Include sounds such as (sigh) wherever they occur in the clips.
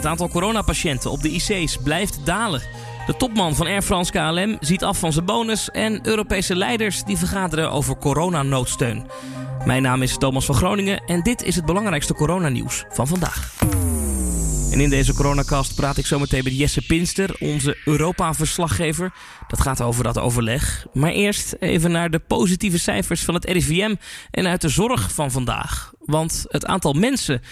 Het aantal coronapatiënten op de IC's blijft dalen. De topman van Air France KLM ziet af van zijn bonus. En Europese leiders die vergaderen over coronanoodsteun. Mijn naam is Thomas van Groningen en dit is het belangrijkste coronanieuws van vandaag. En in deze coronacast praat ik zometeen met Jesse Pinster, onze Europa-verslaggever. Dat gaat over dat overleg. Maar eerst even naar de positieve cijfers van het RIVM en uit de zorg van vandaag. Want het aantal mensen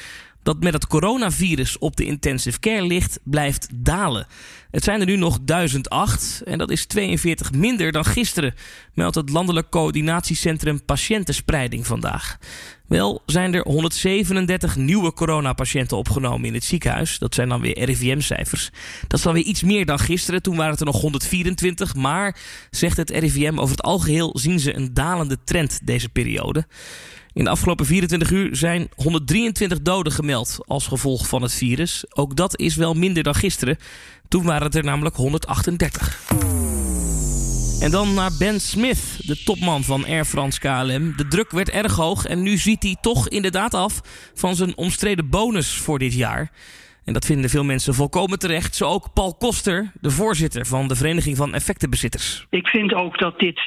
dat met het coronavirus op de intensive care ligt, blijft dalen. Het zijn er nu nog 1008 en dat is 42 minder dan gisteren, meldt het Landelijk Coördinatiecentrum Patiëntenspreiding vandaag. Wel zijn er 137 nieuwe coronapatiënten opgenomen in het ziekenhuis. Dat zijn dan weer RIVM-cijfers. Dat is dan weer iets meer dan gisteren. Toen waren het er nog 124. Maar, zegt het RIVM, over het algeheel zien ze een dalende trend deze periode. In de afgelopen 24 uur zijn 123 doden gemeld als gevolg van het virus. Ook dat is wel minder dan gisteren. Toen waren het er namelijk 138. En dan naar Ben Smith, de topman van Air France KLM. De druk werd erg hoog en nu ziet hij toch inderdaad af van zijn omstreden bonus voor dit jaar. En dat vinden veel mensen volkomen terecht. Zo ook Paul Koster, de voorzitter van de Vereniging van Effectenbezitters. Ik vind ook dat dit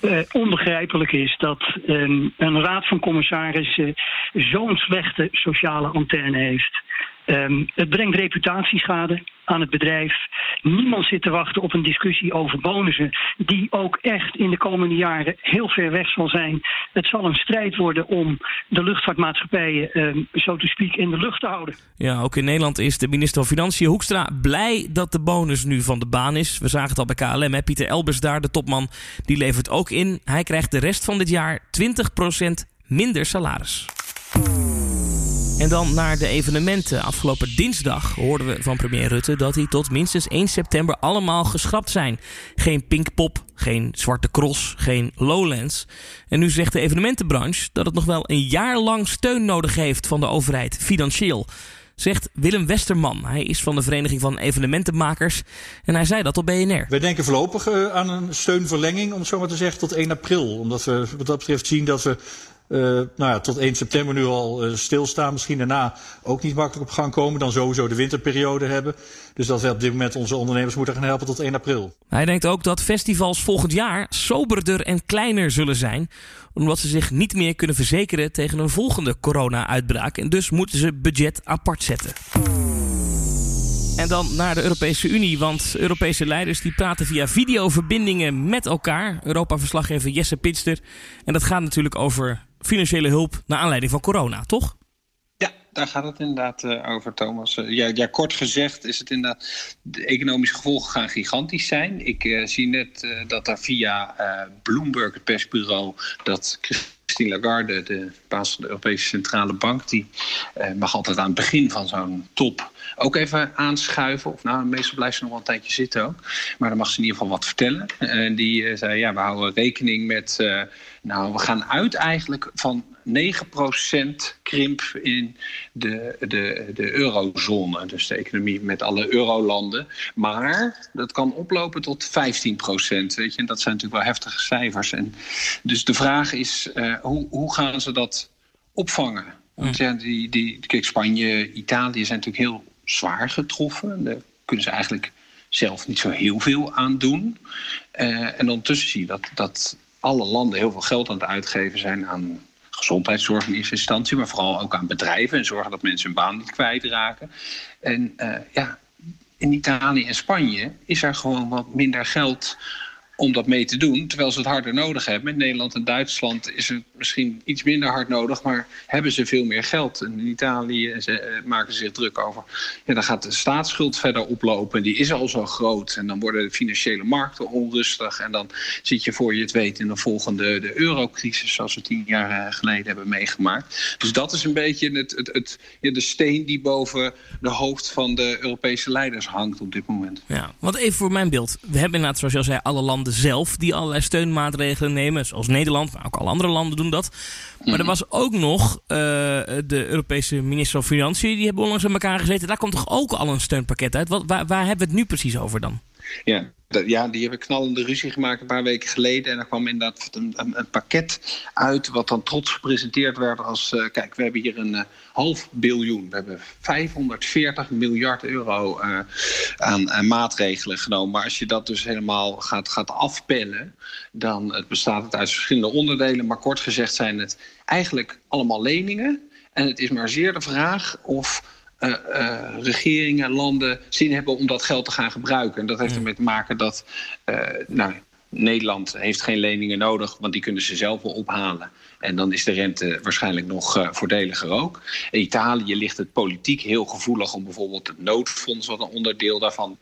uh, onbegrijpelijk is dat um, een raad van commissarissen zo'n slechte sociale antenne heeft. Um, het brengt reputatieschade aan het bedrijf. Niemand zit te wachten op een discussie over bonussen, die ook echt in de komende jaren heel ver weg zal zijn. Het zal een strijd worden om de luchtvaartmaatschappijen, um, zo te speak, in de lucht te houden. Ja, ook in Nederland is de minister van Financiën Hoekstra blij dat de bonus nu van de baan is. We zagen het al bij KLM, hè? Pieter Elbers daar, de topman, die levert ook in. Hij krijgt de rest van dit jaar 20% minder salaris. En dan naar de evenementen. Afgelopen dinsdag hoorden we van premier Rutte dat die tot minstens 1 september allemaal geschrapt zijn. Geen Pinkpop, geen Zwarte Cross, geen Lowlands. En nu zegt de evenementenbranche dat het nog wel een jaar lang steun nodig heeft van de overheid, financieel. Zegt Willem Westerman. Hij is van de Vereniging van Evenementenmakers. En hij zei dat op BNR. Wij denken voorlopig uh, aan een steunverlenging, om het zo maar te zeggen, tot 1 april. Omdat we wat dat betreft zien dat we uh, nou ja, tot 1 september nu al uh, stilstaan. Misschien daarna ook niet makkelijk op gang komen. Dan sowieso de winterperiode hebben. Dus dat we op dit moment onze ondernemers moeten gaan helpen tot 1 april. Hij denkt ook dat festivals volgend jaar soberder en kleiner zullen zijn. Omdat ze zich niet meer kunnen verzekeren tegen een volgende corona-uitbraak. En dus moeten ze budget apart zetten. En dan naar de Europese Unie, want Europese leiders die praten via videoverbindingen met elkaar. Europa-verslaggever Jesse Pinster. En dat gaat natuurlijk over financiële hulp naar aanleiding van corona, toch? Daar gaat het inderdaad uh, over, Thomas. Uh, ja, ja, kort gezegd is het inderdaad... de economische gevolgen gaan gigantisch zijn. Ik uh, zie net dat er via Bloomberg, het persbureau... dat Christine Lagarde, de baas van de Europese Centrale Bank... die mag altijd aan het begin van zo'n top ook even aanschuiven. Of nou, meestal blijft ze nog wel een tijdje zitten ook. Maar dan mag ze in ieder geval wat vertellen. En die zei, ja, we houden rekening met... Nou, we gaan uit eigenlijk van 9% krimp in de, de, de eurozone. Dus de economie met alle eurolanden. Maar dat kan oplopen tot 15%. Weet je? En dat zijn natuurlijk wel heftige cijfers. En dus de vraag is, uh, hoe, hoe gaan ze dat opvangen? Want ja, die, die, kijk, Spanje, Italië zijn natuurlijk heel zwaar getroffen. Daar kunnen ze eigenlijk zelf niet zo heel veel aan doen. Uh, en ondertussen zie je dat, dat alle landen heel veel geld aan het uitgeven zijn aan gezondheidszorg in eerste instantie, maar vooral ook aan bedrijven en zorgen dat mensen hun baan niet kwijtraken. En uh, ja, in Italië en Spanje is er gewoon wat minder geld om dat mee te doen, terwijl ze het harder nodig hebben. In Nederland en Duitsland is het misschien iets minder hard nodig, maar hebben ze veel meer geld. En in Italië ze, uh, maken ze zich druk over. Ja, dan gaat de staatsschuld verder oplopen. Die is al zo groot. En dan worden de financiële markten onrustig. En dan zit je voor je het weet in de volgende de eurocrisis, zoals we tien jaar geleden hebben meegemaakt. Dus dat is een beetje het, het, het, ja, de steen die boven de hoofd van de Europese leiders hangt op dit moment. Ja, want even voor mijn beeld. We hebben inderdaad, zoals je al zei, alle landen zelf die allerlei steunmaatregelen nemen. Zoals Nederland, maar ook alle andere landen doen dat. Maar er was ook nog uh, de Europese minister van Financiën. Die hebben onlangs aan elkaar gezeten. Daar komt toch ook al een steunpakket uit? Wat, waar, waar hebben we het nu precies over dan? Ja, ja, die hebben knallende ruzie gemaakt een paar weken geleden. En er kwam inderdaad een, een, een pakket uit wat dan trots gepresenteerd werd als... Uh, kijk, we hebben hier een uh, half biljoen. We hebben 540 miljard euro uh, aan maatregelen genomen. Maar als je dat dus helemaal gaat, gaat afpellen... dan het bestaat het uit verschillende onderdelen. Maar kort gezegd zijn het eigenlijk allemaal leningen. En het is maar zeer de vraag of uh, uh, regeringen, landen zin hebben om dat geld te gaan gebruiken. En dat heeft ermee te maken dat uh, nou, Nederland heeft geen leningen nodig, want die kunnen ze zelf wel ophalen. En dan is de rente waarschijnlijk nog voordeliger ook. In Italië ligt het politiek heel gevoelig om bijvoorbeeld het noodfonds, wat een onderdeel daarvan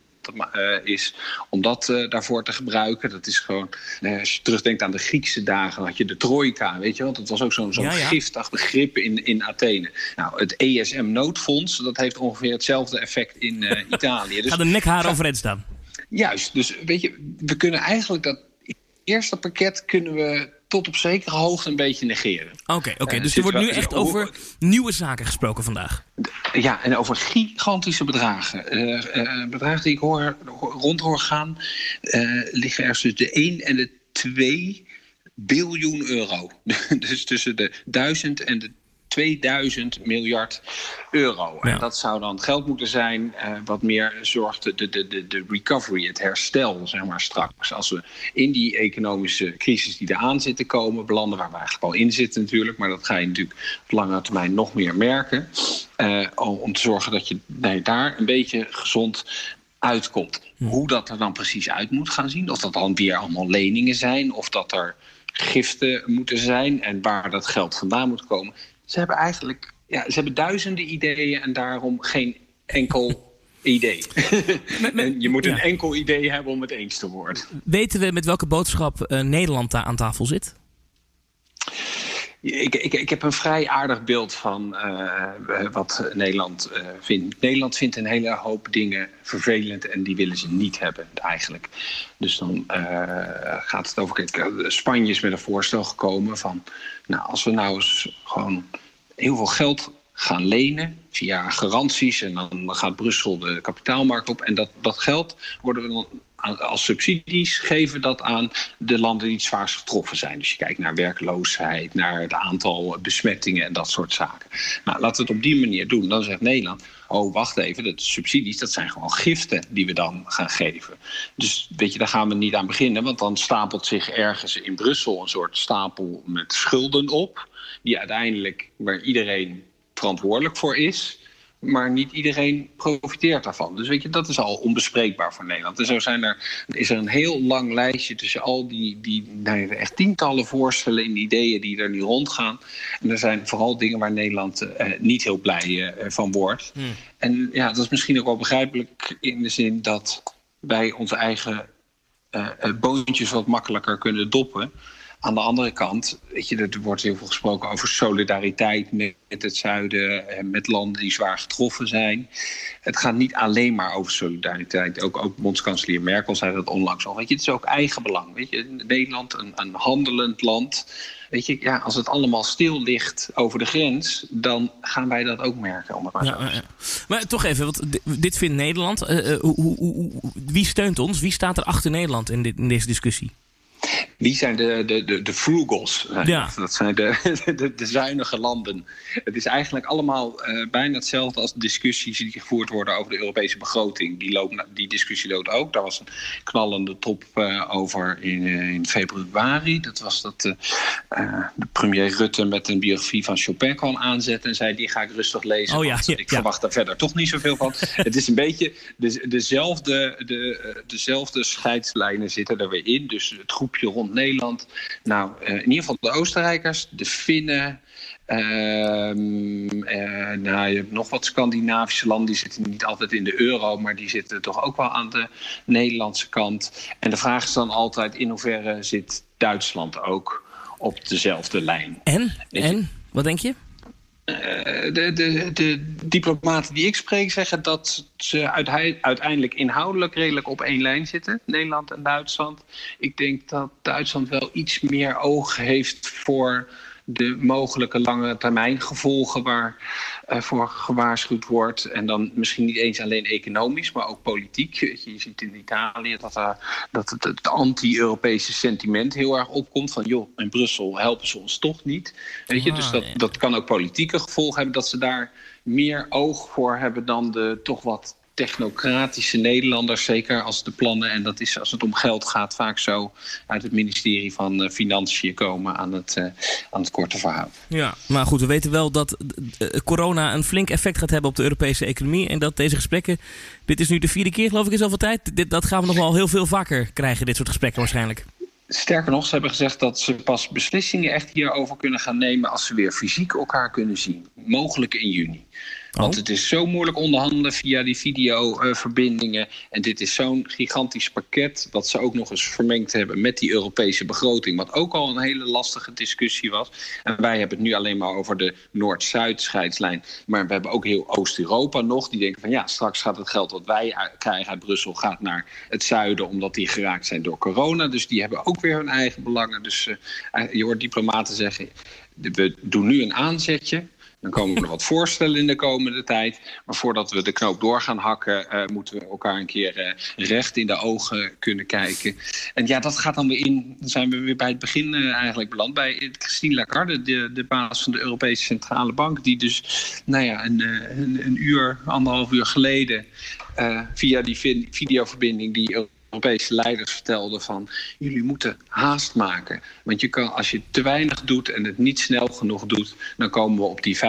uh, is om dat uh, daarvoor te gebruiken. Dat is gewoon, uh, als je terugdenkt aan de Griekse dagen, had je de trojka, weet je wel. Dat was ook zo'n ja, ja. giftig begrip in, in Athene. Nou, het ESM-noodfonds, dat heeft ongeveer hetzelfde effect in (laughs) Italië. Dus, Gaat de nekhaar overeind staan. Juist, dus weet je, we kunnen eigenlijk dat eerste pakket kunnen we tot op zekere hoogte een beetje negeren. Oké, okay, oké. Okay. dus er wordt nu echt over nieuwe zaken gesproken vandaag. Ja, en over gigantische bedragen. Uh, uh, bedragen die ik hoor, rond hoor gaan, uh, liggen er tussen de 1 en de 2 biljoen euro. (laughs) dus tussen de 1000 en de 2000 miljard euro. Ja. En dat zou dan geld moeten zijn uh, wat meer zorgt de, de, de, de recovery, het herstel, zeg maar straks. Als we in die economische crisis die eraan zit te komen belanden, waar we eigenlijk al in zitten natuurlijk, maar dat ga je natuurlijk op lange termijn nog meer merken. Uh, om te zorgen dat je nee, daar een beetje gezond uitkomt. Hm. Hoe dat er dan precies uit moet gaan zien, of dat dan weer allemaal leningen zijn, of dat er giften moeten zijn en waar dat geld vandaan moet komen ze hebben eigenlijk ja, ze hebben duizenden ideeën en daarom geen enkel (laughs) idee. Je moet een ja. enkel idee hebben om het eens te worden. Weten we met welke boodschap uh, Nederland daar aan tafel zit? Ik, ik, ik, heb een vrij aardig beeld van uh, wat Nederland uh, vindt. Nederland vindt een hele hoop dingen vervelend en die willen ze niet hebben eigenlijk. Dus dan gaat het over... Kijk, Spanje is met een voorstel gekomen van... Nou, als we nou eens gewoon heel veel geld gaan lenen via garanties. En dan gaat Brussel de kapitaalmarkt op. En dat, dat geld worden we dan als subsidies geven dat aan de landen die het zwaarst getroffen zijn. Dus je kijkt naar werkloosheid, naar het aantal besmettingen en dat soort zaken. Nou, laten we het op die manier doen. Dan zegt Nederland, oh wacht even, de subsidies dat zijn gewoon giften die we dan gaan geven. Dus weet je, daar gaan we niet aan beginnen, want dan stapelt zich ergens in Brussel een soort stapel met schulden op, die uiteindelijk waar iedereen verantwoordelijk voor is maar niet iedereen profiteert daarvan. Dus weet je, dat is al onbespreekbaar voor Nederland. En zo zijn er, is er een heel lang lijstje tussen al die, die nou, echt tientallen voorstellen en ideeën die er nu rondgaan. En er zijn vooral dingen waar Nederland uh, niet heel blij uh, van wordt. Hmm. En ja, dat is misschien ook wel begrijpelijk in de zin dat wij onze eigen uh, boontjes wat makkelijker kunnen doppen. Aan de andere kant, weet je, er wordt heel veel gesproken over solidariteit met het zuiden, met landen die zwaar getroffen zijn. Het gaat niet alleen maar over solidariteit. Ook, ook bondskanselier Merkel zei dat onlangs al. Weet je, het is ook eigenbelang. Weet je, Nederland, een, een handelend land. Weet je, ja, als het allemaal stil ligt over de grens, dan gaan wij dat ook merken. Om het maar, ja, ja. maar toch even, want dit vindt Nederland. Uh, uh, hoe, hoe, hoe, wie steunt ons? Wie staat er achter Nederland in, dit, in deze discussie? Wie zijn de, de, de, de frugals? Ja. Dat zijn de, (laughs) de, de, zuinige landen. Het is eigenlijk allemaal uh, bijna hetzelfde als de discussies die gevoerd worden over de Europese begroting. Die, loopt, die discussie loopt ook. Daar was een knallende top uh, over in, in februari. Dat was dat de premier Rutte met een biografie van Chopin kwam aanzetten. En zei, die ga ik rustig lezen. Oh, ja, ja, ik verwacht daar verder toch niet zoveel van. (laughs) het is een beetje de, dezelfde, de, dezelfde scheidslijnen zitten er weer in. Dus het groepje rond Nederland. Nou, uh, in ieder geval de Oostenrijkers, de Finnen. Uh, uh, nou, je hebt nog wat Scandinavische landen, die zitten niet altijd in de euro, maar die zitten toch ook wel aan de Nederlandse kant. En de vraag is dan altijd: in hoeverre zit Duitsland ook op dezelfde lijn? En? En? Wat denk je? Uh, de, de, de, diplomaten die ik spreek zeggen dat ze uiteindelijk inhoudelijk redelijk op één lijn zitten, Nederland en Duitsland. Ik denk dat Duitsland wel iets meer oog heeft voor de mogelijke lange termijn gevolgen waarvoor gewaarschuwd wordt. En dan misschien niet eens alleen economisch, maar ook politiek. Je ziet in Italië dat, er, dat het, het anti-Europese sentiment heel erg opkomt. Van joh, in Brussel helpen ze ons toch niet. Weet je? Ah, dus dat, ja. dat kan ook politieke gevolgen hebben. Dat ze daar meer oog voor hebben dan de toch wat technocratische Nederlanders, zeker als de plannen, en dat is als het om geld gaat, vaak zo uit het ministerie van eh, Financiën komen aan het, uh, aan het korte verhaal. Ja, maar goed, we weten wel dat uh, corona een flink effect gaat hebben op de Europese economie. En dat deze gesprekken, dit is nu de vierde keer geloof ik in zoveel tijd. Dit, dat gaan we nog wel heel veel vaker krijgen, dit soort gesprekken waarschijnlijk. Sterker nog, ze hebben gezegd dat ze pas beslissingen echt hierover kunnen gaan nemen als ze weer fysiek elkaar kunnen zien. Mogelijk in juni. Want oh. het is zo moeilijk onderhandelen via die videoverbindingen. en dit is zo'n gigantisch pakket. dat ze ook nog eens vermengd hebben met die Europese begroting. Wat ook al een hele lastige discussie was. En wij hebben het nu alleen maar over de Noord-Zuid scheidslijn. Maar we hebben ook heel Oost-Europa nog. Die denken van ja, straks gaat het geld wat wij krijgen uit Brussel. gaat naar het zuiden. omdat die geraakt zijn door corona. Dus die hebben ook weer hun eigen belangen. Dus uh, je hoort diplomaten zeggen. we doen nu een aanzetje. Dan komen er wat voorstellen in de komende tijd. Maar voordat we de knoop door gaan hakken, uh, moeten we elkaar een keer uh, recht in de ogen kunnen kijken. En ja, dat gaat dan weer in. Dan zijn we weer bij het begin uh, eigenlijk beland. Bij Christine Lagarde, de, de baas van de Europese Centrale Bank. Die dus, nou ja, een, een, een uur, anderhalf uur geleden. via die videoverbinding die Europese leiders vertelden van jullie moeten haast maken. Want je kan, als je te weinig doet en het niet snel genoeg doet, dan komen we op die 15%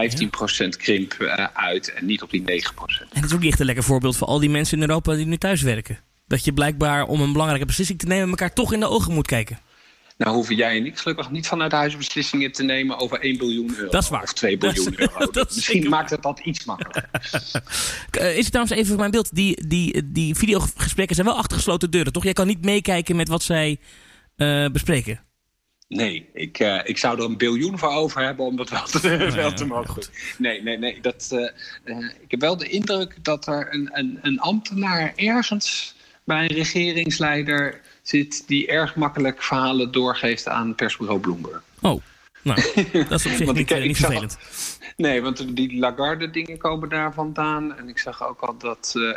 krimp uh, uit en niet op die 9%. En het is ook niet echt een lekker voorbeeld voor al die mensen in Europa die nu thuis werken. Dat je blijkbaar om een belangrijke beslissing te nemen elkaar toch in de ogen moet kijken. Nou hoeven jij en ik gelukkig niet vanuit huis beslissingen te nemen over 1 biljoen euro. Dat is waar. Of 2 biljoen euro. (laughs) Dat Misschien maakt het dat iets makkelijker. (laughs) is het trouwens even voor mijn beeld, die, die, die videogesprekken zijn wel achter gesloten deuren, toch? Jij kan niet meekijken met wat zij uh, bespreken. Nee, ik, uh, ik zou er een biljoen voor over hebben om dat wel te, Nou wel te mogen doen. Nee, nee, nee. Dat, uh, ik heb wel de indruk dat er een, een, een ambtenaar ergens bij een regeringsleider zit die erg makkelijk verhalen doorgeeft aan persbureau Bloomberg. Oh, nou, (laughs) dat is op zich niet, ik, niet vervelend. Zag, nee, want die Lagarde-dingen komen daar vandaan. En ik zag ook al dat uh,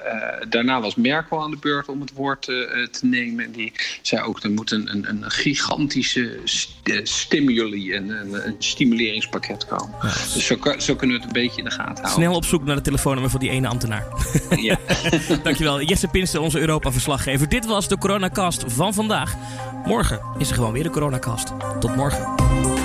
daarna was Merkel aan de beurt om het woord uh, te nemen. En die zei ook, er moet een, een, een gigantische st stimuli, en een, een, stimuleringspakket komen. Ja. Dus zo, zo, kunnen we het een beetje in de gaten houden. Snel op zoek naar de telefoonnummer van die ene ambtenaar. (laughs) Ja. (laughs) Dankjewel, Jesse Pinster, onze Europa-verslaggever. Dit was de Coronacast van vandaag. Morgen is er gewoon weer de Coronacast. Tot morgen.